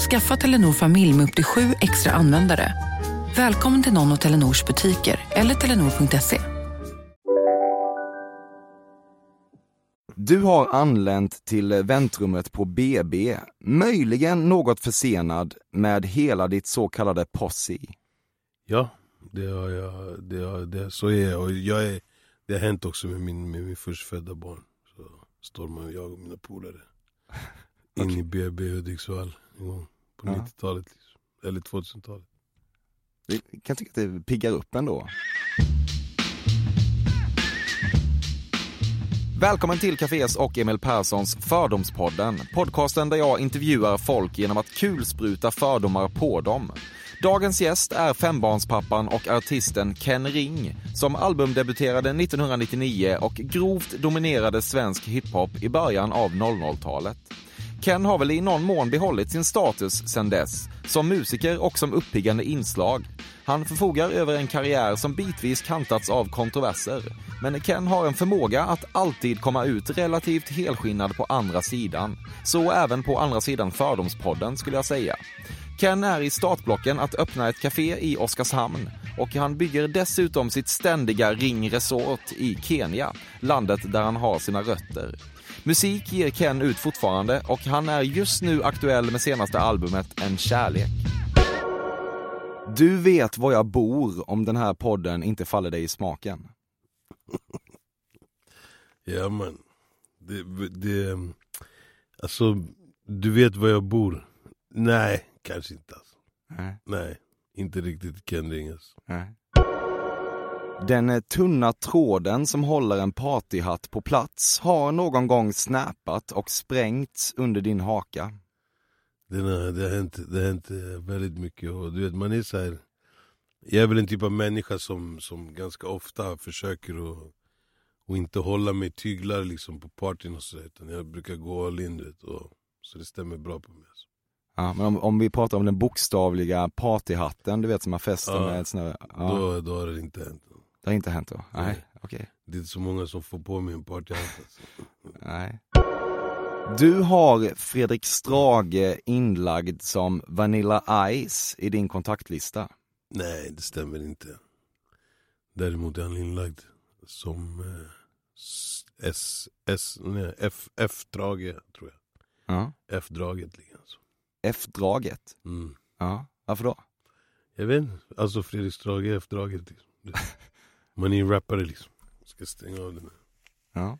Skaffa Telenor familj med upp till sju extra användare. Välkommen till någon av Telenors butiker eller telenor.se. Du har anlänt till väntrummet på BB, möjligen något försenad med hela ditt så kallade posse. Ja, det har jag, det har, det, så är jag. Och jag är, det har hänt också med min, med min förstfödda barn. Så står man och jag och mina polare in i BB Hudiksvall en gång på Ja. 90-talet. Liksom. Eller 2000-talet. Jag kan tycka att det piggar upp ändå. Välkommen till Cafés och Emil Perssons Fördomspodden. Podcasten där jag intervjuar folk genom att kulspruta fördomar på dem. Dagens gäst är fembarnspappan och artisten Ken Ring som albumdebuterade 1999 och grovt dominerade svensk hiphop i början av 00-talet. Ken har väl i någon mån behållit sin status sedan dess, som musiker och som uppiggande inslag. Han förfogar över en karriär som bitvis kantats av kontroverser. Men Ken har en förmåga att alltid komma ut relativt helskinnad på andra sidan. Så även på andra sidan Fördomspodden skulle jag säga. Ken är i startblocken att öppna ett café i Oskarshamn och han bygger dessutom sitt ständiga Ring Resort i Kenya, landet där han har sina rötter. Musik ger Ken ut fortfarande och han är just nu aktuell med senaste albumet En kärlek. Du vet var jag bor om den här podden inte faller dig i smaken. Ja man. Det, det, alltså, du vet var jag bor? Nej, kanske inte. Alltså. Nej. Nej, inte riktigt Ken Ring alltså. Nej. Den tunna tråden som håller en partyhatt på plats har någon gång snappat och sprängts under din haka. Den har, det, har hänt, det har hänt eh, väldigt mycket och du vet man är så här. Jag är väl en typ av människa som, som ganska ofta försöker att och inte hålla mig tyglar liksom på partyn och så där, utan jag brukar gå all in du vet, och, så det stämmer bra på mig. Alltså. Ja, men om, om vi pratar om den bokstavliga partyhatten, du vet som man fäster Ja, med ett sånt där, ja, Då, då har det inte hänt. Det har inte hänt då? Nej, Nej. okej. Det är inte så många som får på mig en partyhatt. Alltså. Nej. Du har Fredrik Strage inlagd som Vanilla Ice i din kontaktlista. Nej, det stämmer inte. Däremot är han inlagd som eh, s- S, nej, F, F-drage tror jag. Ja. F-draget ligger alltså. F-draget. Mm. Ja, varför då? Jag vet inte, alltså Fredrik Strage F-draget liksom. Man är ju rappare liksom. Ska stänga av den här Ja.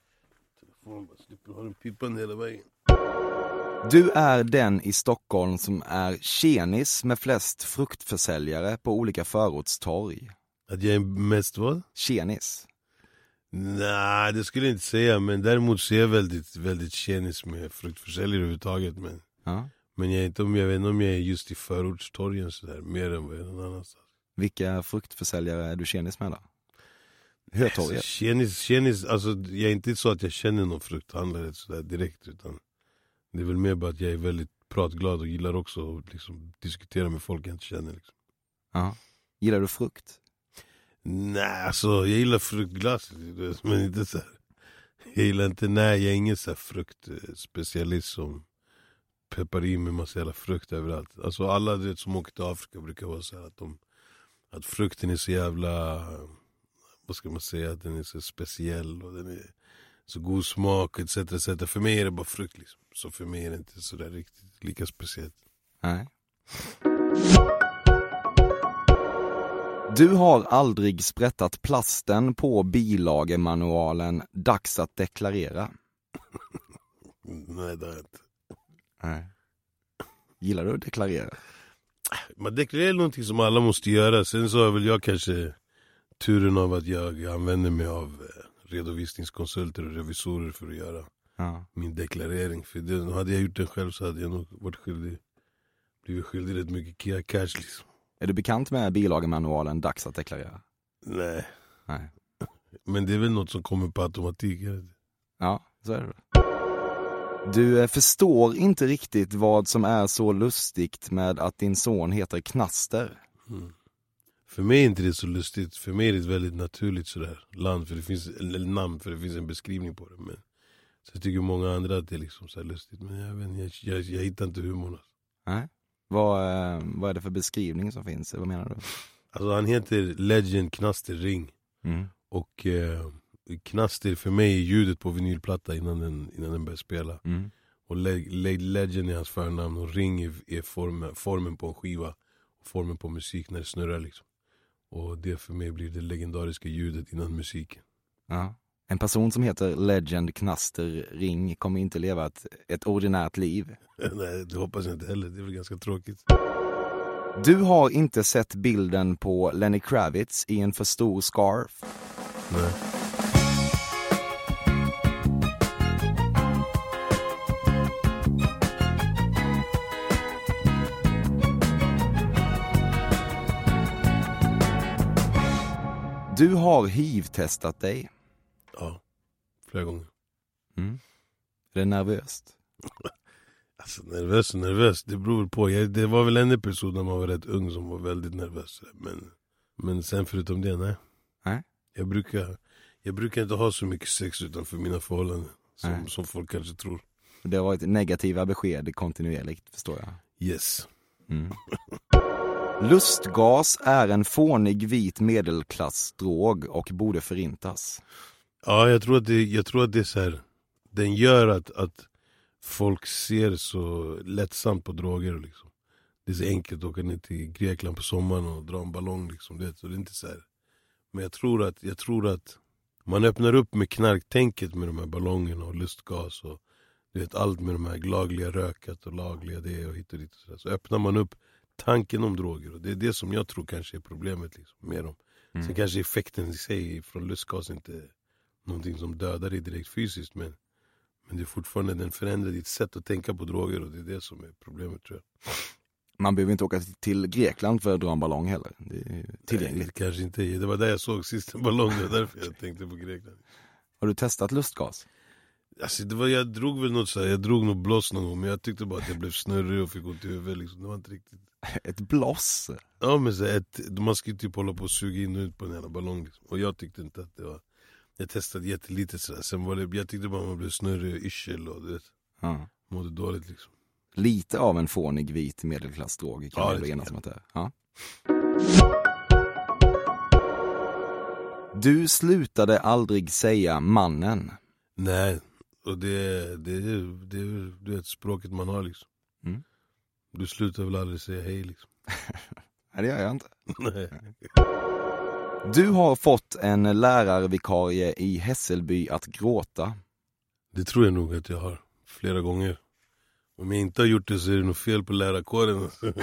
telefonen bara slipper ha den pipande hela vägen. Du är den i Stockholm som är tjenis med flest fruktförsäljare på olika förortstorg. Att jag är mest vad? Tjenis. Nej, det skulle jag inte säga. Men däremot så är jag väldigt, väldigt tjenis med fruktförsäljare överhuvudtaget. Men, Ja. men jag, inte, om jag vet inte om jag är just i förortstorgen sådär, mer än vad jag är någon annanstans. Vilka fruktförsäljare är du tjenis med då? Hötorget? Alltså, Tjenis, tjenis, alltså, jag är inte så att jag känner någon frukthandlare sådär direkt. Utan det är väl mer bara att jag är väldigt pratglad och gillar också att liksom, diskutera med folk jag inte känner. Liksom. Ja. Gillar du frukt? Nej, alltså jag gillar fruktglass, men inte så här. Jag gillar inte, nej jag är ingen så fruktspecialist som peppar i med massa jävla frukt överallt. Alltså alla du vet, som åker till Afrika brukar vara så här att, de, att frukten är så jävla, vad ska man säga, att den är så speciell och den är så god smak etc. etc. För mig är det bara frukt liksom. Så för mig är det inte så där riktigt lika speciellt. Nej. Du har aldrig sprättat plasten på bilagemanualen Dags att deklarera. Nej det har jag inte. Nej. Gillar du att deklarera? Man deklarerar någonting som alla måste göra. Sen så har väl jag kanske turen av att jag använder mig av eh, redovisningskonsulter och revisorer för att göra Ja. min deklarering. För det, hade jag gjort den själv så hade jag nog varit skyldig, blivit skyldig rätt mycket ca- cash liksom. Är du bekant med bilagemanualen Dags att deklarera? Nej. Nej. Men det är väl något som kommer på automatik. Ja, så är det. Du eh, förstår inte riktigt vad som är så lustigt med att din son heter Knaster. Mm. För mig är inte det så lustigt, för mig är det ett väldigt naturligt sådär land, för det finns, eller namn för det finns en beskrivning på det. Men, så tycker många andra att det är liksom så lustigt, men jag, vet, jag, jag, jag hittar inte humorn. alltså. Nej. Vad, eh, vad är det för beskrivning som finns? Vad menar du? Alltså han heter Legend Knaster Ring. Mm. Och eh, Knaster för mig är ljudet på vinylplatta innan den, innan den börjar spela. Mm. Och Le Le Legend är hans förnamn och Ring är, är formen, formen på en skiva. Och formen på musik när det snurrar liksom. Och det för mig blir det legendariska ljudet innan musiken. Ja. En person som heter Legend Knaster Ring kommer inte leva ett, ett ordinärt liv. Nej det hoppas jag inte heller, det är väl ganska tråkigt. Du har inte sett bilden på Lenny Kravitz i en för stor scarf. Nej. Du har hiv-testat dig. Ja, flera gånger. Mm. Är det nervöst? Alltså nervös och nervös, det beror på. Jag, det var väl en episod när man var rätt ung som var väldigt nervös. Men, men sen förutom det, nej. Nej. Jag brukar, jag brukar inte ha så mycket sex utanför mina förhållanden. Som, Nej. som folk kanske tror. Det har varit negativa besked kontinuerligt, förstår jag. Yes. Mm. Lustgas är en fånig vit medelklassdrog och borde förintas. Ja, jag tror att det, jag tror att det är så här. Den gör att, att folk ser så lättsamt på droger. Liksom. Det är så enkelt att åka ner till Grekland på sommaren och dra en ballong. Liksom, vet, så det är inte så här. Men jag tror, att, jag tror att man öppnar upp med knarktänket med de här ballongerna och lustgas. Och, du vet, allt med de här lagliga rökat och lagliga det och hit och dit. Och så, där. så öppnar man upp tanken om droger. Och det är det som jag tror kanske är problemet liksom, med dem. Mm. Sen kanske effekten i sig från lustgas inte är någonting som dödar dig direkt fysiskt. Men, men det är fortfarande den förändrar ditt sätt att tänka på droger och det är det som är problemet tror jag. Man behöver inte åka till Grekland för att dra en ballong heller. Det är tillgängligt. Nej, kanske inte. Det var där jag såg sist en ballong, det var därför jag tänkte på Grekland. Har du testat lustgas? Alltså, det var, jag drog väl något så här, jag drog nog bloss någon gång men jag tyckte bara att jag blev snurrig och fick ont i huvudet. Liksom. Det var inte riktigt... Ett bloss? Ja men så ett, man ska ju typ hålla på och suga in och ut på en jävla ballong. Liksom. Och jag tyckte inte att det var... Jag testade jättelite sådär, sen var det, jag tyckte bara man blev snurrig och yrsel och du vet, Ja. mådde dåligt liksom. Lite av en fånig vit medelklassdrog kan Ja, man det enas om att det är. Ja. Du slutade aldrig säga mannen. Nej, och det, det, det, det, är ett språket man har liksom. Mm. Du slutar väl aldrig säga hej liksom. Nej, det gör jag inte. Du har fått en lärarvikarie i Hässelby att gråta. Det tror jag nog att jag har flera gånger. Om jag inte har gjort det så är det nog fel på lärarkåren.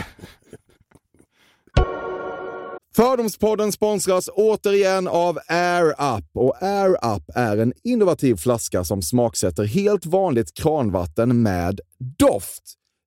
Fördomspodden sponsras återigen av Air Up. Och Air Up är en innovativ flaska som smaksätter helt vanligt kranvatten med doft.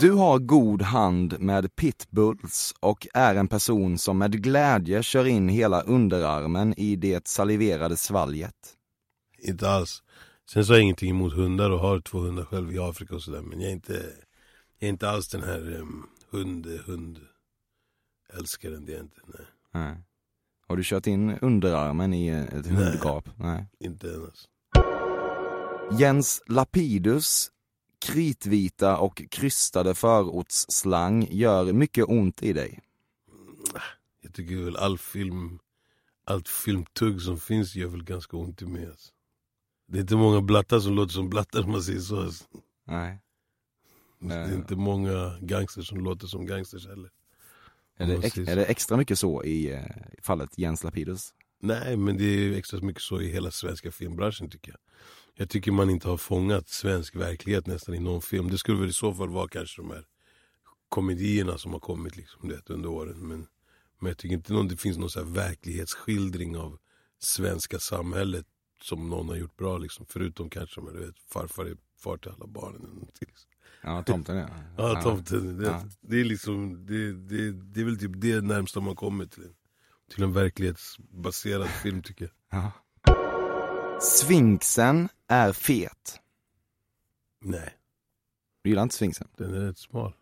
Du har god hand med pitbulls och är en person som med glädje kör in hela underarmen i det saliverade svalget. Inte alls. Sen så har jag ingenting emot hundar och har två hundar själv i Afrika och sådär. Men jag är inte, jag är inte alls den här um, hund, hund älskaren. Det är jag inte. Nej, Nej. Har du kört in underarmen i ett hundgap? Nej. inte än alltså. Jens Lapidus kritvita och krystade förortsslang gör mycket ont i dig. Jag tycker väl all film, allt filmtugg som finns gör väl ganska ont i mig. Alltså. Det är inte många blattar som låter som blattar om man säger så. Alltså. Nej. Det är inte många gangsters som låter som gangsters heller. Är det, är det extra mycket så i, eh, i fallet Jens Lapidus? Nej men det är extra mycket så i hela svenska filmbranschen tycker jag. Jag tycker man inte har fångat svensk verklighet nästan i någon film. Det skulle väl i så fall vara kanske de här komedierna som har kommit liksom, det, under åren. Men, men jag tycker inte någon, det finns någon så verklighetsskildring av svenska samhället som någon har gjort bra. Liksom. Förutom kanske med, du vet, farfar är far till alla barnen. Eller någonting. Ja, tomten ja. Ja, tomten. Det, det, är liksom, det, det, det är väl typ det närmsta man kommer till, till en verklighetsbaserad film tycker jag. Ja. Sfinxen är fet. Nej, Du gillar inte sfinxen? den är rätt smal.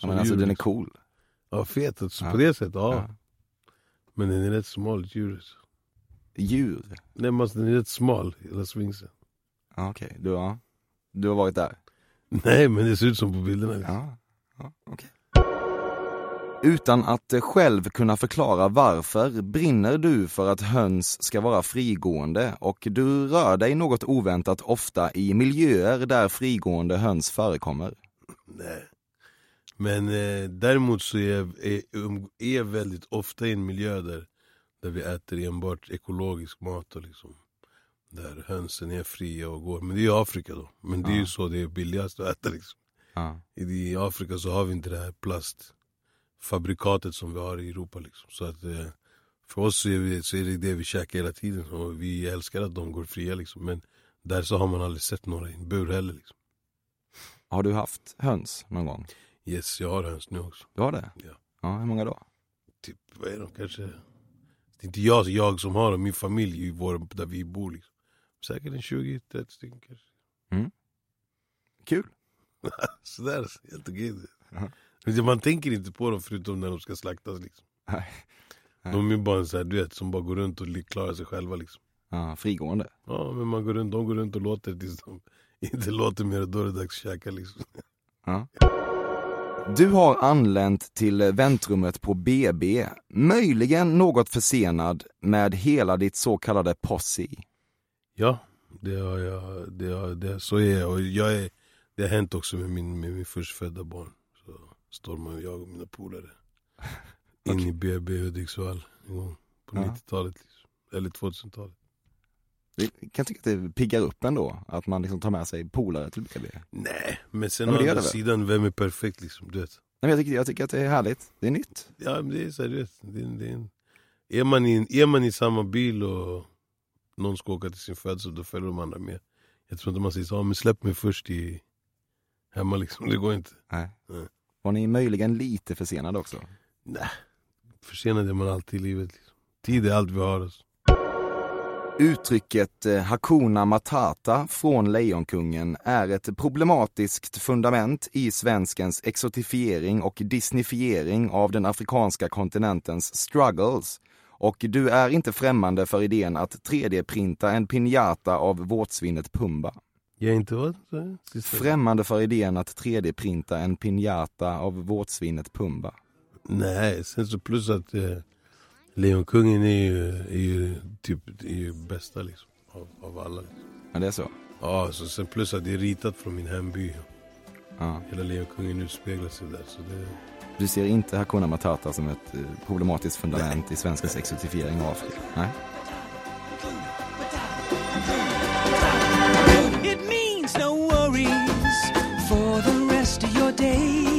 Ja, men alltså djur, den är cool. Ja, fet alltså, Ja. på det sättet, ja. Ja. Men den är rätt smal, djuret. Djur? Nej men alltså, den är rätt smal, hela sfinxen. Ja, Okej, du, ja. du har varit där? Nej men det ser ut som på bilderna. liksom. Ja, ja okej. Utan att själv kunna förklara varför brinner du för att höns ska vara frigående och du rör dig något oväntat ofta i miljöer där frigående höns förekommer. Nej. Men eh, däremot så är jag är, um, är väldigt ofta i en miljö där, där vi äter enbart ekologisk mat och liksom där hönsen är fria och går. Men det är i Afrika då. Men det är ju Ja. så det är billigast att äta liksom. Ja. I, I Afrika så har vi inte det här plastfabrikatet som vi har i Europa liksom. Så att eh, för oss så är, vi, så är det det vi käkar hela tiden och vi älskar att de går fria liksom. Men där så har man aldrig sett några i en bur heller liksom. Har du haft höns någon gång? Yes, jag har höns nu också. Du har det? Ja. Ja, hur många då? typ, vad är de kanske? Det är inte jag, jag som har dem, min familj i vår, där vi bor liksom. Säkert en 20-30 stycken kanske. Kul. Sådär, helt okej. Ja. Men Man tänker inte på dem förutom när de ska slaktas liksom. Nej. Nej. De är bara så här, du vet, som bara går runt och klarar sig själva liksom. Ja, frigående. Ja men man går runt, de går runt och låter tills de inte låter mer då är det dags att käka liksom. Ja. Du har anlänt till väntrummet på BB, möjligen något försenad med hela ditt så kallade posse. Ja, det har jag, det har, det, så är jag. Och jag är, det har hänt också med min, med min förstfödda barn. Man jag och mina polare in i BB Hudiksvall en gång på Ja. 90-talet. Liksom. Eller 2000-talet. Jag kan tycka att det piggar upp ändå, att man liksom tar med sig polare till BB. Nej, Nej, men sen Ja, men å andra sidan, vem är perfekt liksom? Du vet. men jag, tycker, jag tycker att det är härligt, det är nytt. Ja men det är vet. Det, är- det är, en, är, man i, är man i samma bil och någon ska åka till sin födsel, då följer de andra med. Jag tror inte man säger så, ja, men släpp mig först i hemma liksom. Det går inte. Nej. Nej. Var ni möjligen lite försenade också? Nej, försenad är man alltid i livet. Liksom. Tid är allt vi har. Alltså. Uttrycket eh, Hakuna Matata från Lejonkungen är ett problematiskt fundament i svenskens exotifiering och disnifiering av den afrikanska kontinentens struggles. Och du är inte främmande för idén att 3D-printa en pinjata av vårtsvinnet Pumba. Jag inte vad? Främmande för idén att 3D-printa en pinjata av vårtsvinnet Pumba. Nej, sen så plus att eh, Lejonkungen är ju, är ju typ är ju bästa liksom. Av, av alla. Liksom. Ja, det är så? Ja, så sen plus att det är ritat från min hemby. Ja. Hela Lejonkungen utspeglar sig där. Så det, Du ser inte Hakuna Matata som ett eh, problematiskt fundament i svenskens exotifiering av Afrika? Nej. Rest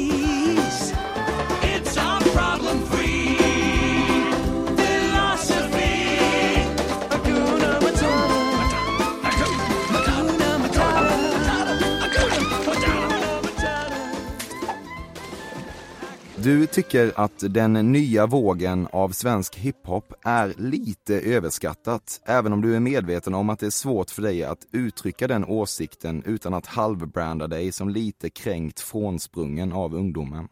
Du tycker att den nya vågen av svensk hiphop är lite överskattat, även om du är medveten om att det är svårt för dig att uttrycka den åsikten utan att halvbranda dig som lite kränkt frånsprungen av ungdomen.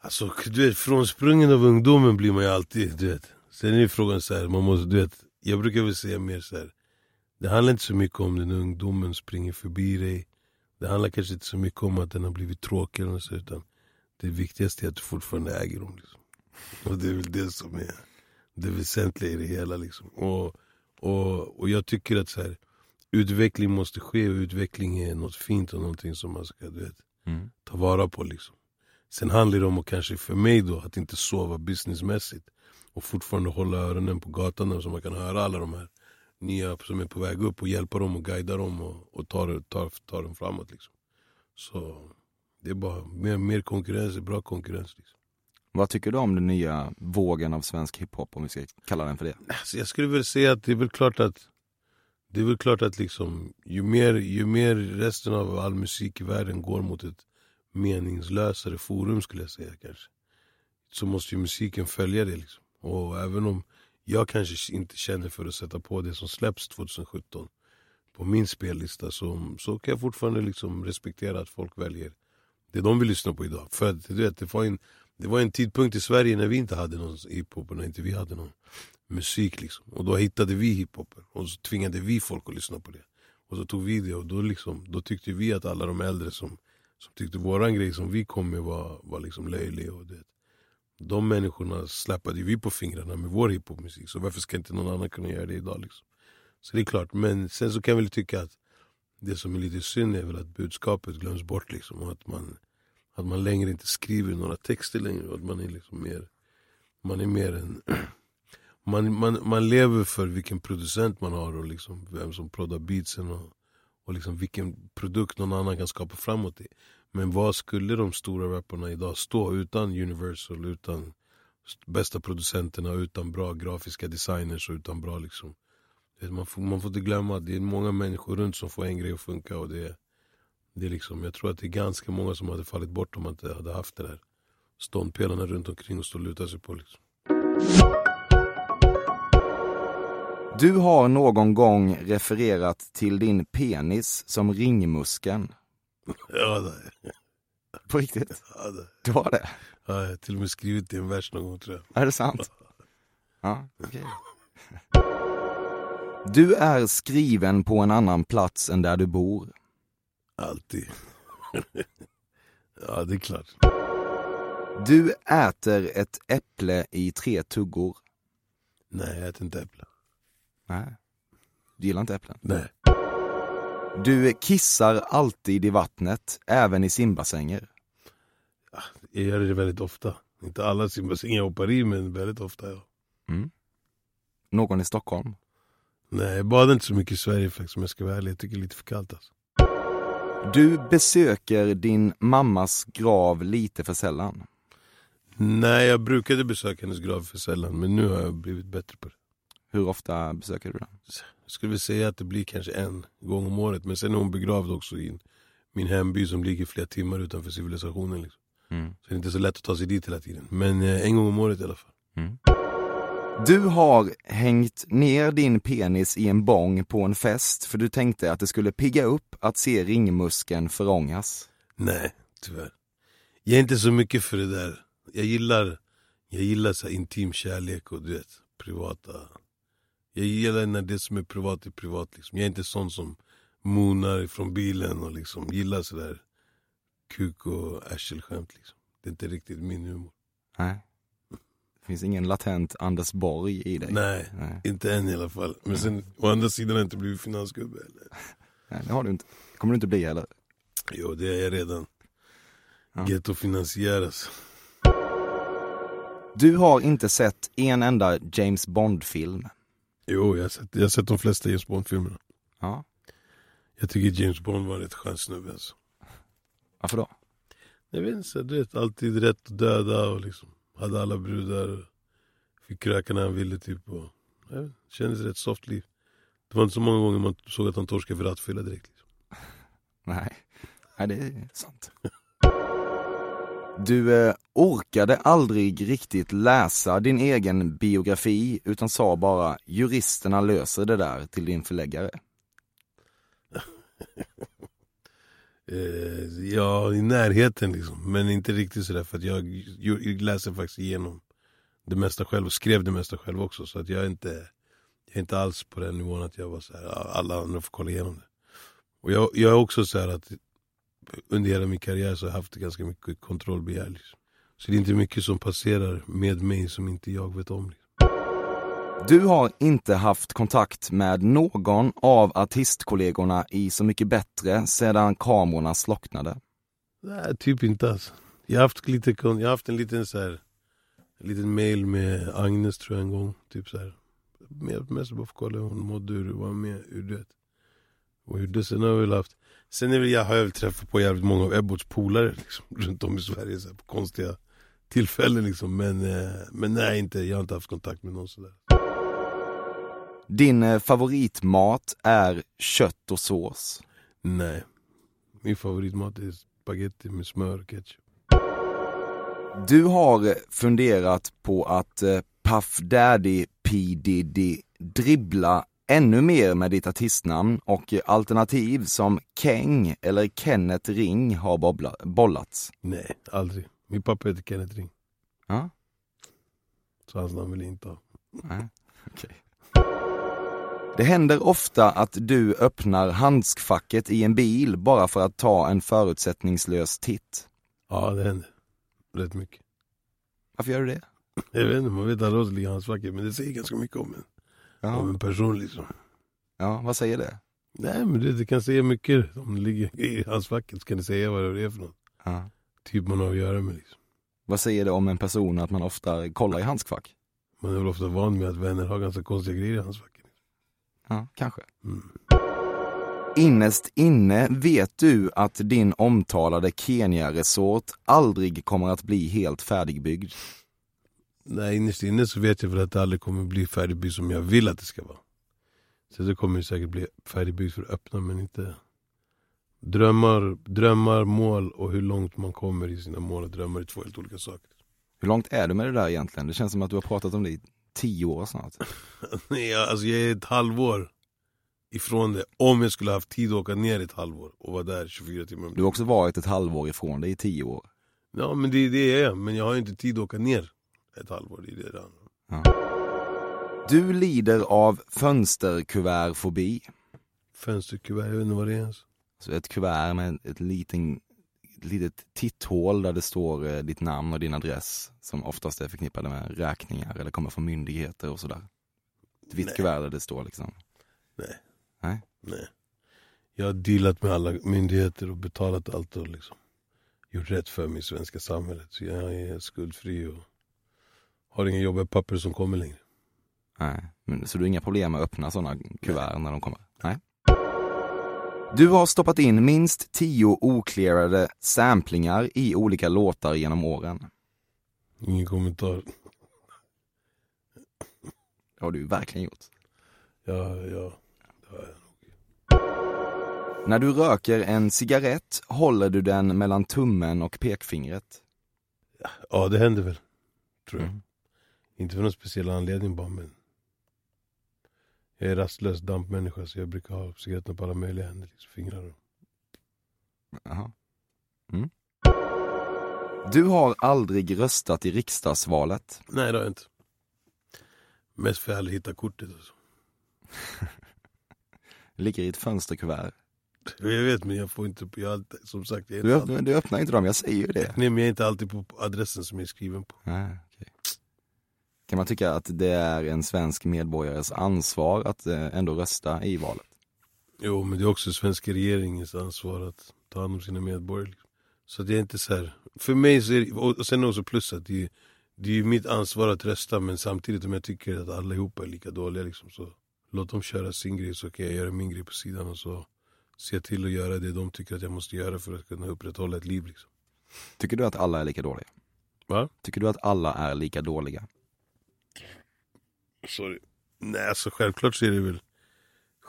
alltså, du vet, frånsprungen av ungdomen blir man ju alltid, du vet. Sen är ju frågan så här, man måste, du vet, jag brukar väl säga mer så här. Det handlar inte så mycket om den ungdomen springer förbi dig. Det handlar kanske inte så mycket om att den har blivit tråkig eller så, utan det viktigaste är att du fortfarande äger dem. Liksom. Och det är väl det som är det väsentliga i det hela. Liksom. Och, och, och jag tycker att så här, utveckling måste ske och utveckling är något fint och någonting som man ska du vet, ta vara på. Liksom. Sen handlar det om att kanske för mig då att inte sova businessmässigt. och fortfarande hålla öronen på gatan så man kan höra alla de här nya som är på väg upp och hjälpa dem och guida dem och, och ta, ta, ta dem framåt. Liksom. Så det är bara mer, mer konkurrens, bra konkurrens. Liksom. Vad tycker du om den nya vågen av svensk hiphop, om vi ska kalla den för det? Alltså jag skulle väl säga att det är väl klart att det är väl klart att liksom, ju, mer, ju mer resten av all musik i världen går mot ett meningslösare forum skulle jag säga kanske. Så måste ju musiken följa det liksom. Och även om jag kanske inte känner för att sätta på det som släpps 2017 på min spellista så, så kan jag fortfarande liksom respektera att folk väljer det är de vi lyssnar på idag. För att, du vet, det, var en, det var en tidpunkt i Sverige när vi inte hade någon hiphop och när inte vi hade någon musik liksom. Och då hittade vi hiphopen och så tvingade vi folk att lyssna på det. Och så tog vi det och då, liksom, då tyckte vi att alla de äldre som, som tyckte våran grej som vi kom med var, var liksom löjlig. Och det. De människorna släppade vi på fingrarna med vår hiphopmusik. Så varför ska inte någon annan kunna göra det idag? Liksom? Så det är klart, men sen så kan jag väl tycka att det som är lite synd är väl att budskapet glöms bort. Liksom, och att man, att man längre inte skriver några texter längre. Och att man är liksom mer, man är mer en man, man, man lever för vilken producent man har och liksom vem som proddar beatsen och, och liksom vilken produkt någon annan kan skapa framåt i. Men vad skulle de stora rapparna idag stå utan Universal, utan bästa producenterna, utan bra grafiska designers och utan bra liksom man, får, man får inte glömma att det är många människor runt som får en grej att funka och det, det är liksom, jag tror att det är ganska många som hade fallit bort om man inte hade haft det där ståndpelarna runt omkring och stå och luta sig på liksom. Du har någon gång refererat till din penis som ringmuskeln. Ja, det, På riktigt? ja, det. Du har det? Ja, jag har till och med skrivit det i en vers någon gång tror jag. Är det sant? Ja, okej. Du är skriven på en annan plats än där du bor. Alltid. ja, det är klart. Du äter ett äpple i tre tuggor. Nej, jag äter inte äpple. Nej. Du gillar inte äpplen? Nej. Du kissar alltid i vattnet, även i simbassänger. Jag gör det väldigt ofta. Inte alla simbassänger jag hoppar i, men väldigt ofta. Ja. Mm. Någon i Stockholm? Nej, jag badar inte så mycket i Sverige faktiskt om jag ska vara ärlig. Jag tycker det är lite för kallt alltså. Du besöker din mammas grav lite för sällan. Nej, jag brukade besöka hennes grav för sällan, men nu har jag blivit bättre på det. Hur ofta besöker du den? Jag skulle väl säga att det blir kanske en gång om året, men sen är hon begravd också i min hemby som ligger flera timmar utanför civilisationen. Liksom. Mm. Så det är inte så lätt att ta sig dit hela tiden. Men eh, en gång om året i alla fall. Du har hängt ner din penis i en bong på en fest för du tänkte att det skulle pigga upp att se ringmuskeln förångas. Nej, tyvärr. Jag är inte så mycket för det där. Jag gillar, jag gillar så intim kärlek och du vet, privata. Jag gillar när det som är privat är privat. Liksom. Jag är inte sån som moonar från bilen och liksom gillar sådär kuk och arselskämt. Liksom. Det är inte riktigt min humor. Nej. Finns ingen latent Anders Borg i dig. Nej, Nej. inte än i alla fall. Men sen å andra sidan har jag inte blivit finansgubbe. Eller? Nej, det har du inte. kommer du inte bli heller. Jo, det är jag redan. Ja. Gettofinansieras. Du har inte sett en enda James Bond-film. Jo, jag har sett, jag har sett de flesta James Bond-filmerna. Ja. Jag tycker James Bond var en rätt skön snubbe alltså. Varför då? Jag vet inte, du vet, alltid rätt att döda och liksom hade alla brudar. Fick kröka när han ville typ. Och, inte, kändes rätt soft liv. Det var inte så många gånger man såg att han torskade för rattfylla direkt. Liksom. Nej. Nej, det är sant. Du eh, orkade aldrig riktigt läsa din egen biografi utan sa bara juristerna löser det där till din förläggare. Eh, ja, i närheten liksom. Men inte riktigt sådär för att jag, jag läser faktiskt igenom det mesta själv och skrev det mesta själv också. Så att jag är inte, jag är inte alls på den nivån att jag var så här, alla andra får kolla igenom det. Och jag, jag är också såhär att under hela min karriär så har jag haft ganska mycket kontrollbegär. Liksom. Så det är inte mycket som passerar med mig som inte jag vet om. Liksom. Du har inte haft kontakt med någon av artistkollegorna i Så mycket bättre sedan kamerorna slocknade. Nej, typ inte alltså. Jag har haft, lite, jag har haft en liten så här en liten mail med Agnes tror jag en gång. Typ så här. Mest bara för att kolla hur hon mådde, hur hon var med, hur du vet. Och hur det sen har jag väl haft. Sen är väl, jag har jag väl träffat på jävligt många av Ebbots polare liksom, runt om i Sverige så här, på konstiga tillfällen liksom. Men, eh, men nej, inte, jag har inte haft kontakt med någon sådär. Din eh, favoritmat är kött och sås. Nej. Min favoritmat är spaghetti med smör och ketchup. Du har funderat på att eh, Puff Daddy P Diddy dribbla ännu mer med ditt artistnamn och alternativ som Keng eller Kenneth Ring har bobbla, bollats. Nej, aldrig. Min pappa heter Kenneth Ring. Ja, Så hans namn vill jag inte ha. nej, okej. Det händer ofta att du öppnar handskfacket i en bil bara för att ta en förutsättningslös titt. Ja, det händer. Rätt mycket. Varför gör du det? Jag vet inte, man vet aldrig vad som ligger i hans facket. Men det säger ganska mycket om en, om Ja, en person liksom. ja vad säger det? Nej men det, det kan säga mycket. Om det ligger i hans facket så kan det säga vad det är för något. Ja. Typ man har att göra med liksom. Vad säger det om en person att man ofta kollar i handskfack? Man är väl ofta van med att vänner har ganska konstiga grejer i hans facket. Ja, kanske. Mm. Innerst inne vet du att din omtalade Kenya-resort aldrig kommer att bli helt färdigbyggd. Nej innerst inne så vet jag väl att det aldrig kommer bli färdigbyggt som jag vill att det ska vara. Så det kommer ju säkert bli färdigbyggt för att öppna men inte Drömmar, drömmar, mål och hur långt man kommer i sina mål och drömmar är två helt olika saker. Hur långt är du med det där egentligen? Det känns som att du har pratat om det tio år snart. Nej, alltså jag är ett halvår ifrån det. Om jag skulle haft tid att åka ner ett halvår och vara där 24 timmar Du har också varit ett halvår ifrån det i tio år. Ja men det är det jag är, men jag har inte tid att åka ner ett halvår. Det är det handlar om. Du lider av fönsterkuvertfobi. Fönsterkuvert, jag vet inte vad det är ens. Så ett kuvert med ett, liten, litet titthål där det står eh, ditt namn och din adress som oftast är förknippade med räkningar eller kommer från myndigheter och sådär. Ett vitt Nej. kuvert där det står liksom. Nej. Nej. Nej. Jag har dealat med alla myndigheter och betalat allt och liksom gjort rätt för mig i svenska samhället. Så jag är skuldfri och har inga jobbiga papper som kommer längre. Nej. Men, så du har inga problem med att öppna sådana kuvert när de kommer? Nej. Du har stoppat in minst tio oklearade samplingar i olika låtar genom åren. Ingen kommentar. Det har du verkligen gjort. Ja, ja. När du röker en cigarett håller du den mellan tummen och pekfingret. ja, det händer väl. Tror jag. Mm. Inte för någon speciell anledning bara men Jag är rastlös dampmänniska så jag brukar ha cigaretterna på alla möjliga händer, liksom fingrar. Jaha. Mm. Du har aldrig röstat i riksdagsvalet. Nej det har jag inte. Mest för att jag aldrig hittar kortet och så. Det ligger i ett fönsterkuvert. Jag vet men jag får inte, jag, alltid- som sagt jag Du, öppnar, alltid, du öppnar inte dem, jag säger ju det. nej, men jag är inte alltid på adressen som jag är skriven på. Nej, okej. Kan man tycka att det är en svensk medborgares ansvar att eh, ändå rösta i valet? Jo men det är också svenska regeringens ansvar att ta hand om sina medborgare. Så jag är inte så här. För mig så är det, och sen också plus att det är, det är ju mitt ansvar att rösta men samtidigt om jag tycker att allihopa är lika dåliga liksom, så låt dem köra sin grej så kan jag göra min grej på sidan och så se till att göra det de tycker att jag måste göra för att kunna upprätthålla ett liv liksom. Tycker du att alla är lika dåliga? Va? Tycker du att alla är lika dåliga? Sorry. Nej alltså självklart så är det väl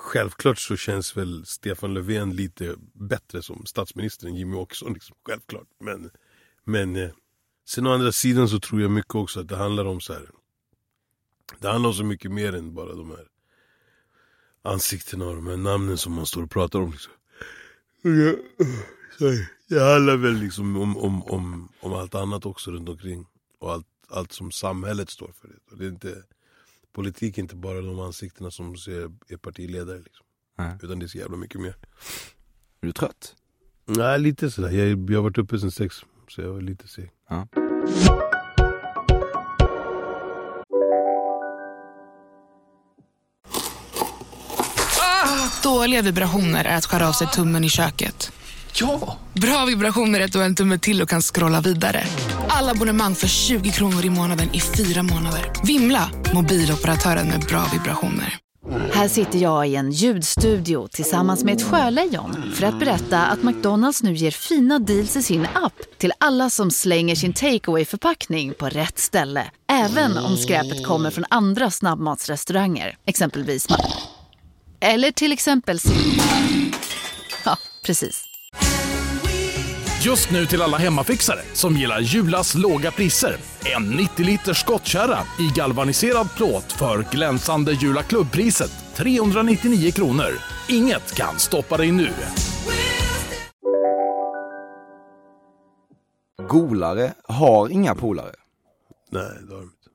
Självklart så känns väl Stefan Löfven lite bättre som statsminister än Jimmy Åkesson. Liksom. Självklart. Men, men eh, sen å andra sidan så tror jag mycket också att det handlar om så här. Det handlar om så mycket mer än bara de här ansiktena och de här namnen som man står och pratar om. Liksom. Det handlar väl liksom om, om, om, om allt annat också runt omkring. Och allt, allt som samhället står för. Det. Och det är inte, politik är inte bara de ansiktena som ser, är partiledare. Liksom. Nej. Utan det är så jävla mycket mer. Är du trött? Nej, lite sådär. Jag, jag har varit uppe sen sex, så jag var lite seg. Ja. Dåliga vibrationer är att skära av sig tummen i köket. Ja! Bra vibrationer är ett och en tumme till och kan scrolla vidare. Alla abonnemang för 20 kronor i månaden i fyra månader. Vimla! Mobiloperatören med bra vibrationer. Här sitter jag i en ljudstudio tillsammans med ett sjölejon för att berätta att McDonalds nu ger fina deals i sin app till alla som slänger sin takeaway förpackning på rätt ställe. Även om skräpet kommer från andra snabbmatsrestauranger, exempelvis Eller till exempel Ja, precis. Just nu till alla hemmafixare som gillar Julas låga priser. En 90 liters skottkärra i galvaniserad plåt för glänsande Jula klubbpriset 399 kronor. Inget kan stoppa dig nu. Golare har inga polare. Nej, det har de inte.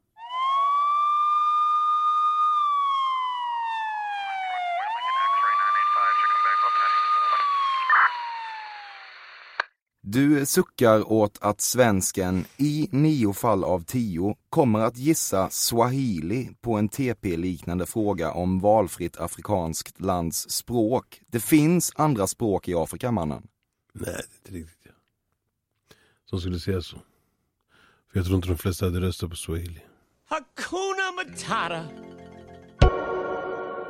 Du suckar åt att svensken i nio fall av tio kommer att gissa swahili på en TP-liknande fråga om valfritt afrikanskt lands språk. Det finns andra språk i Afrika, mannen. Nej, det är inte riktigt jag. Som skulle säga så. För jag tror inte de flesta hade röstat på swahili. Hakuna Matata.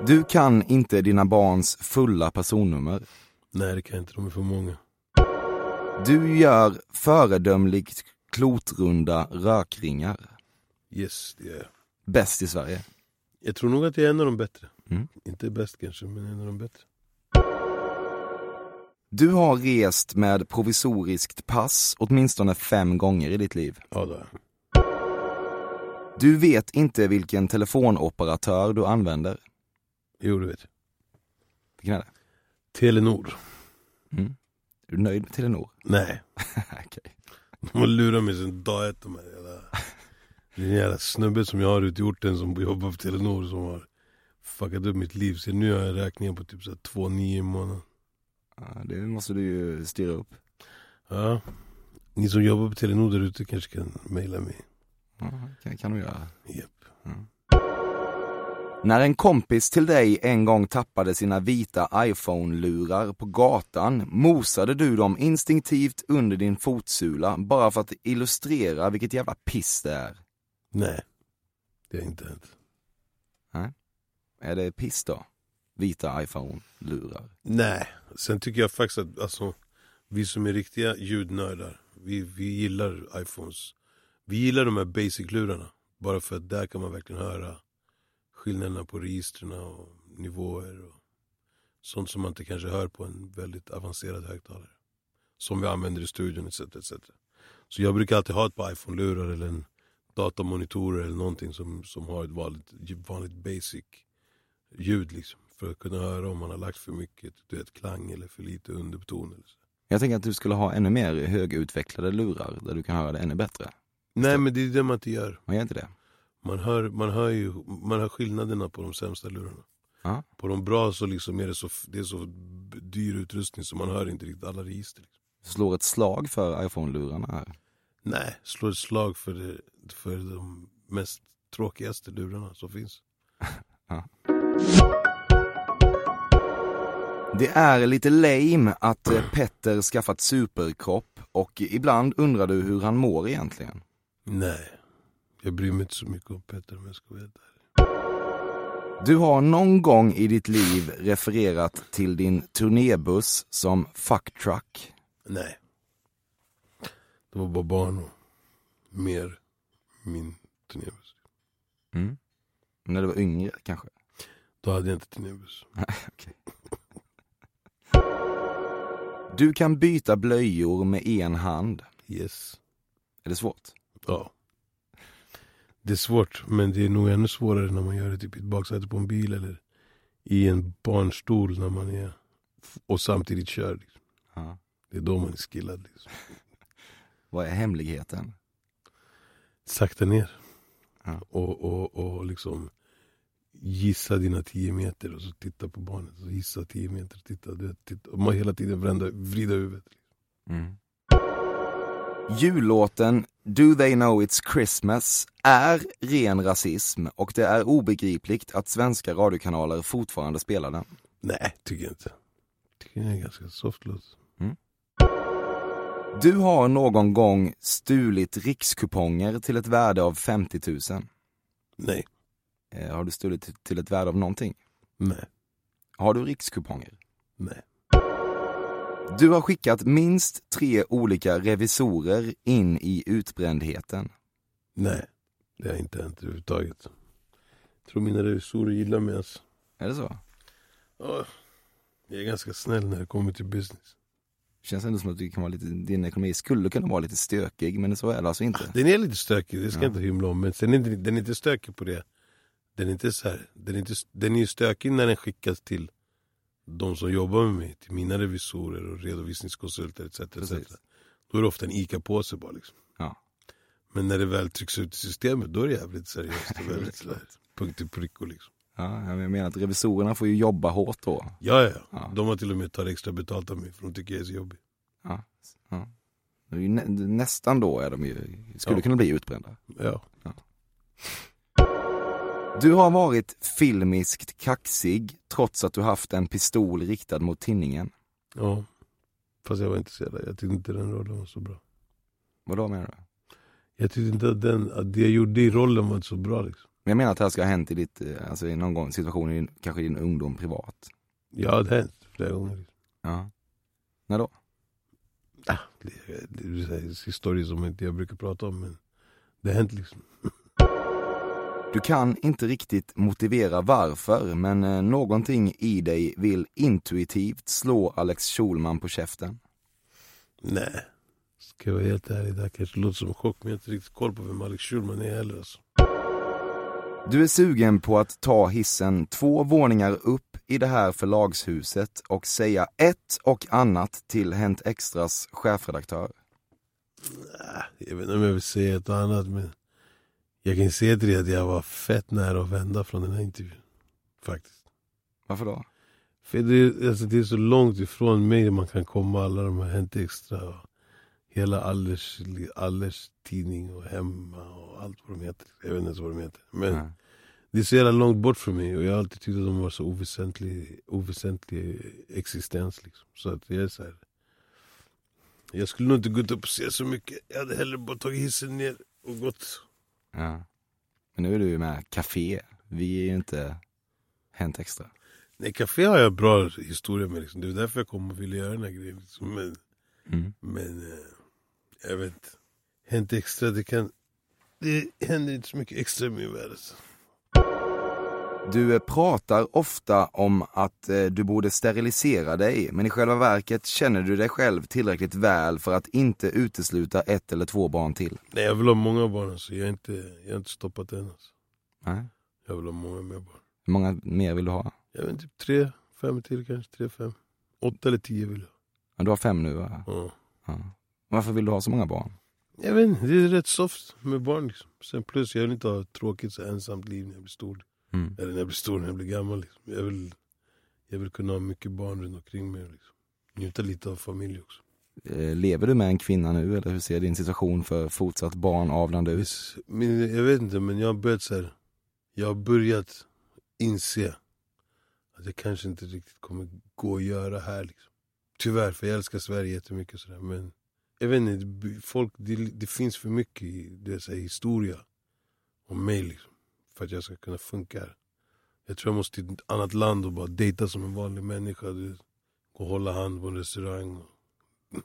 Du kan inte dina barns fulla personnummer. Nej, det kan jag inte. De är för många. Du gör föredömligt klotrunda rökringar. Yes, det är jag. Bäst i Sverige. Jag tror nog att jag är en av de bättre. Mm. Inte bäst kanske, men en av de bättre. Du har rest med provisoriskt pass åtminstone fem gånger i ditt liv. Ja, det har jag. Du vet inte vilken telefonoperatör du använder. Jo, det vet jag. Vilken är det? Telenor. Mm. Är du nöjd med Telenor? Nej, Okej. de har lurat mig sen dag ett. De här jävla... Det är en jävla snubbe som jag har ute i orten som jobbar på Telenor som har fuckat upp mitt liv. Så nu har jag räkningar på typ så här två nio i månaden. Ja, det måste du ju styra upp. Ja. Ni som jobbar på Telenor där ute kanske kan mejla mig. Ja, kan, kan du göra. Japp. När en kompis till dig en gång tappade sina vita iPhone-lurar på gatan mosade du dem instinktivt under din fotsula bara för att illustrera vilket jävla piss det är. Nej, det har inte hänt. Är det piss då? Vita iPhone-lurar. Nej, sen tycker jag faktiskt att alltså, vi som är riktiga ljudnördar, vi, vi gillar iPhones. Vi gillar de här basic-lurarna. Bara för att där kan man verkligen höra skillnaderna på registren och nivåer. Och sånt som man inte kanske hör på en väldigt avancerad högtalare. Som vi använder i studion etc. etc. Så jag brukar alltid ha ett par iPhone-lurar eller en datamonitor eller någonting som, som har ett vanligt, vanligt basic ljud liksom. För att kunna höra om man har lagt för mycket du vet, klang eller för lite underton. Eller så. Jag tänker att du skulle ha ännu mer högutvecklade lurar där du kan höra det ännu bättre. Nej men det är det man inte gör. Man gör inte det? Man hör, man hör ju man hör skillnaderna på de sämsta lurarna. Ja. På de bra så liksom är det så, det är så dyr utrustning så man hör inte riktigt alla register. Liksom. Slår ett slag för iPhone-lurarna här. Nej, slå ett slag för, det, för de mest tråkigaste lurarna som finns. Det är lite lame att eh, Petter skaffat superkropp och ibland undrar du hur han mår egentligen. Nej, jag bryr mig inte så mycket om Petter om jag ska vara. Du har någon gång i ditt liv refererat till din turnébuss som fuck truck. Nej. Det var bara barn och mer min turnébuss. Mm. När du var yngre kanske? Då hade jag inte turnébuss. Okej. Du kan byta blöjor med en hand. Yes. Är det svårt? Ja. Det är svårt, men det är nog ännu svårare när man gör det typ i ett baksäte på en bil eller i en barnstol när man är och samtidigt kör. Liksom. Ja. Det är då man är skillad. Liksom. Vad är hemligheten? Sakta ner. Ja. Och, och, och liksom gissa dina 10 meter och så titta på barnet. Så gissa 10 meter, titta, du vet, titta. Och man hela tiden vrida, vrida huvudet. Mm. Jullåten Do They Know It's Christmas är ren rasism och det är obegripligt att svenska radiokanaler fortfarande spelar den. Nej, tycker jag inte. Tycker jag är en ganska soft låt. Du har någon gång stulit rikskuponger till ett värde av 50 000. Nej. Eh, Har du stulit till ett värde av någonting? Nej. Har du rikskuponger? Nej. Du har skickat minst tre olika revisorer in i utbrändheten. Nej. Det har inte hänt överhuvudtaget. Jag tror mina revisorer gillar mig alltså. Är det så? Ja, Jag är ganska snäll när det kommer till business. Känns ändå som att det kan vara lite, din ekonomi skulle kunna vara lite stökig, men så är det alltså inte. Den är lite stökig, det ska Ja. jag inte hymla om. Men sen är den, den är inte stökig på det. Den är inte så här. Den är, inte, den är ju stökig när den skickas till de som jobbar med mig. Till mina revisorer och redovisningskonsulter etc. etc. Då är det ofta en ICA-påse bara liksom. Ja. Men när det väl trycks ut i systemet då är det jävligt seriöst. och väldigt så här, punkt i pricko liksom. Ja, jag menar att revisorerna får ju jobba hårt då. Ja, ja, ja. Ja. De har till och med tagit extra betalt av mig för de tycker jag är så jobbig. Ja. Ja. Nä, nästan då är de ju, skulle Ja. kunna bli utbrända. Ja. Du har varit filmiskt kaxig trots att du haft en pistol riktad mot tinningen. ja. Fast jag var inte så jävla, jag tyckte inte den rollen var så bra. Vad då menar du? Jag tyckte inte att, den, att det jag gjorde i rollen var så bra liksom. Men jag menar att det här ska ha hänt i ditt, eh, alltså i någon gång situation i din, kanske i din ungdom privat. Ja, det har hänt flera gånger. Liksom. Ja. När då? Ah, det, det, det är historier som inte jag brukar prata om men det har hänt liksom. Du kan inte riktigt motivera varför, men eh, någonting i dig vill intuitivt slå Alex Schulman på käften. Nej. Ska jag vara helt ärlig, det här kanske låter som en chock men jag har inte riktigt koll på vem Alex Schulman är heller alltså. Du är sugen på att ta hissen två våningar upp i det här förlagshuset och säga ett och annat till Hänt Extras chefredaktör. Ah, Jag vet inte om jag vill säga ett och annat men jag kan säga till dig att jag var fett nära att vända från den här intervjun. Faktiskt. Varför då? För det, är- alltså, det är så långt ifrån mig man kan komma alla de här Hänt Extra och hela Allers, Allers tidning och Hemma och allt vad de heter. Jag vet inte ens vad de heter. Men Nej. det är så jävla långt bort från mig och jag har alltid tyckt att de var så oväsentlig, oväsentlig existens. Liksom. Så att jag är så här. Jag skulle nog inte gått upp och se så mycket. Jag hade hellre bara tagit hissen ner och gått. Ja. Men nu är du ju med Café. Vi är ju inte Hänt Extra. Nej, café har jag bra historia med. Liksom. Det är därför jag kom och ville göra den här grejen. Liksom. Men, Mm. men eh, jag vet inte. Hänt extra, det kan... Det händer inte så mycket extra i min värld. Alltså. Du eh, pratar ofta om att eh, du borde sterilisera dig, men i själva verket känner du dig själv tillräckligt väl för att inte utesluta ett eller två barn till. Nej, jag vill ha många barn. Alltså. Jag, har inte, jag har inte stoppat än. Alltså. Nej. Jag vill ha många mer barn. Hur många mer vill du ha? Jag vet inte, typ tre, fem till kanske. Tre, fem. Åtta eller tio vill jag. Ja, du har fem nu va? Ja. Ja. Varför vill du ha så många barn? Jag vet inte, det är rätt soft med barn. Liksom. Sen plus, jag vill inte ha ett tråkigt så ensamt liv när jag blir stor. Mm. Eller när jag blir stor, när jag blir gammal. Liksom. Jag, vill, jag vill kunna ha mycket barn runt omkring mig. Liksom. Njuta lite av familj också. Eh, Lever du med en kvinna nu eller hur ser din situation för fortsatt barnavlande ut? Men jag vet inte, men jag har börjat så här, Jag har börjat inse att det kanske inte riktigt kommer gå att göra här. Liksom. Tyvärr, för jag älskar Sverige jättemycket. Så där, men jag vet inte, folk, det, det finns för mycket i det, här, historia om mig liksom, för att jag ska kunna funka här. Jag tror jag måste till ett annat land och bara dejta som en vanlig människa. Du, gå och hålla hand på en restaurang. Och,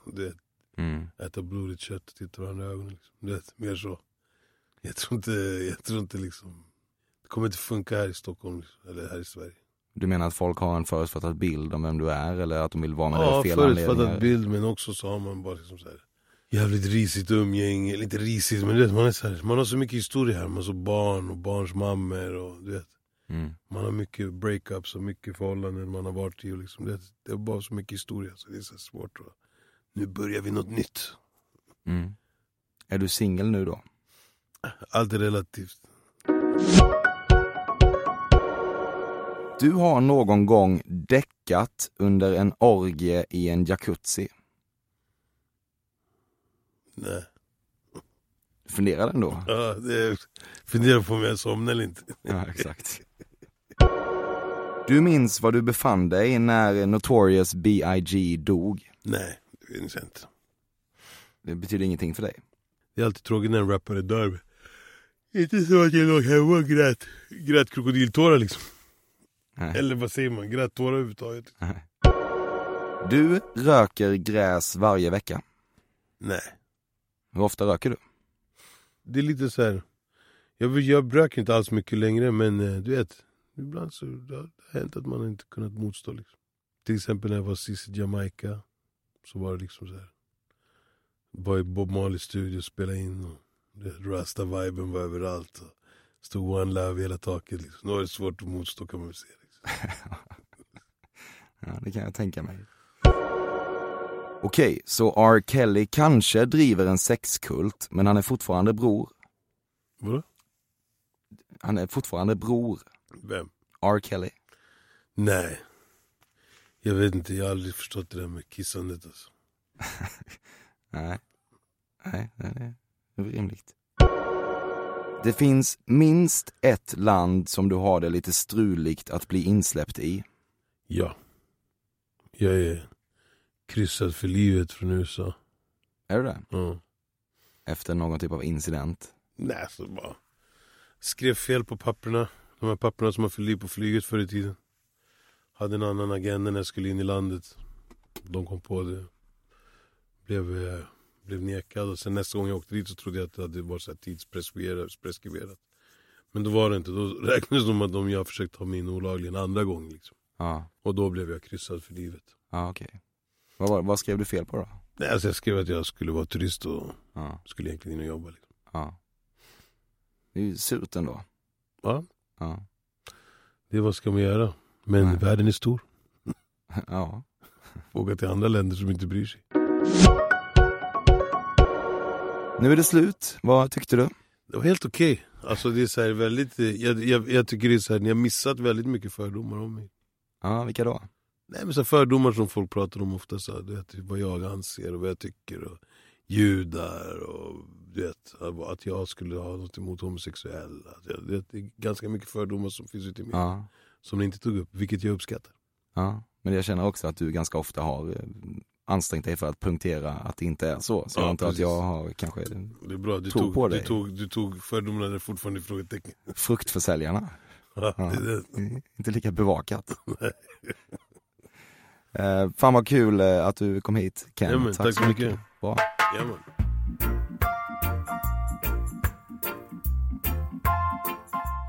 du vet, Mm. äta blodigt kött och titta varandra i ögonen. Liksom. Du vet, mer så. Jag tror inte, jag tror inte liksom, det kommer inte funka här i Stockholm liksom, eller här i Sverige. Du menar att folk har en förutfattad bild om vem du är eller att de vill vara med dig Ja, av fel förutfattad anledningar? bild men också så har man bara liksom så här, jävligt risigt umgänge, inte risigt men du vet, man, är så här, man har så mycket historia här, man har så barn och barns mammor och du vet. Mm. Man har mycket breakups och mycket förhållanden man har varit i och liksom, det, det är bara så mycket historia så det är så svårt att, nu börjar vi något nytt. Mm. Är du singel nu då? Allt är relativt. Du har någon gång däckat under en orgie i en jacuzzi. Nej. Funderar den då? Ja, det funderar på om jag somnar eller inte. Ja, exakt. Du minns var du befann dig när Notorious B.I.G. dog. Nej, det minns jag inte. Det betyder ingenting för dig? Det är alltid tråkigt när en rappare dör. Inte så att jag låg hemma och grät, grät krokodiltårar liksom. Nej. Eller vad säger man? Grät tårar överhuvudtaget. Du röker gräs varje vecka. Nej. Hur ofta röker du? Det är lite så här. Jag, jag röker inte alls mycket längre men eh, du vet. Ibland så det har det hänt att man inte kunnat motstå. Liksom. Till exempel när jag var sist i Jamaica. Så var det liksom så här. Var i Bob Marleys studio och spelade in. Och Rasta-viben var överallt. Och stod One Love i hela taket. Liksom. Då var det svårt att motstå kan man väl säga. Liksom. Ja, det kan jag tänka mig. Okej, så R. Kelly kanske driver en sexkult, men han är fortfarande bror. Vadå? Han är fortfarande bror. Vem? R. Kelly. Nej. Jag vet inte, jag har aldrig förstått det där med kissandet alltså. Nej. Nej, det är rimligt. Det finns minst ett land som du har det lite struligt att bli insläppt i. Ja. Jag är kryssad för livet från USA. Är du det? Ja. Efter någon typ av incident? Nej, så bara skrev fel på papperna. De här papperna som man fyllde i på flyget förr i tiden. Hade en annan agenda när jag skulle in i landet. De kom på det. Blev, eh, blev nekad och sen nästa gång jag åkte dit så trodde jag att det hade varit så här tidspreskriberat. preskriberat. Men då var det inte. Då räknades det som att de jag försökt ta mig in olagligen andra gången. Liksom. Ja, Och då blev jag kryssad för livet. ja okej. Vad, var- vad skrev du fel på då? Nej, alltså jag skrev att jag skulle vara turist och Ja, skulle egentligen in och jobba. Liksom. ja. Det är ju surt ändå. Ja, Ja. det vad ska man göra? Men Nej. världen är stor. ja. Åka till andra länder som inte bryr sig. Nu är det slut. Vad tyckte du? Det var helt okej. Alltså det är så väldigt, eh, jag, jag, jag tycker det är så här, ni har missat väldigt mycket fördomar om mig. Ja, vilka då? Nej men så fördomar som folk pratar om ofta, så du vet, vad jag anser och vad jag tycker. Och judar och du vet, att jag skulle ha något emot homosexuella. Jag- Det är ganska mycket fördomar som finns ute i mig. Ja. Som ni inte tog upp, vilket jag uppskattar. ja. Men jag känner också att du ganska ofta har eh, ansträngt dig för att punktera att det inte är så. Så Ja, jag antar att jag har kanske Det är bra, du Tog på du dig. tog, du tog fördomarna där fortfarande i frågetecken. fruktförsäljarna. Ja, det det. Inte lika bevakat. Eh, fan vad kul eh, att du kom hit Ken. Ja, men tack så mycket. Bra. Ja, man.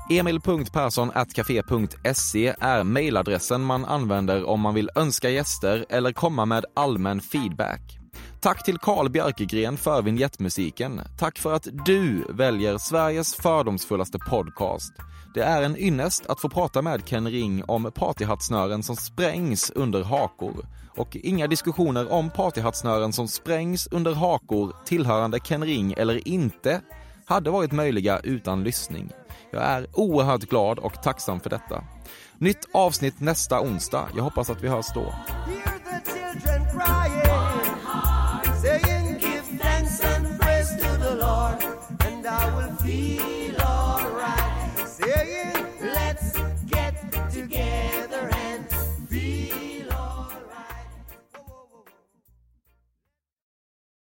Emil.Persson.café.se är mejladressen man använder om man vill önska gäster eller komma med allmän feedback. Tack till Carl Björkegren för vignettmusiken. Tack för att du väljer Sveriges fördomsfullaste podcast. Det är en ynnest att få prata med Ken Ring om partyhattsnören som sprängs under hakor. Och inga diskussioner om partyhattsnören som sprängs under hakor tillhörande Ken Ring eller inte hade varit möjliga utan lyssning. Jag är oerhört glad och tacksam för detta. Nytt avsnitt nästa onsdag. Jag hoppas att vi hörs då.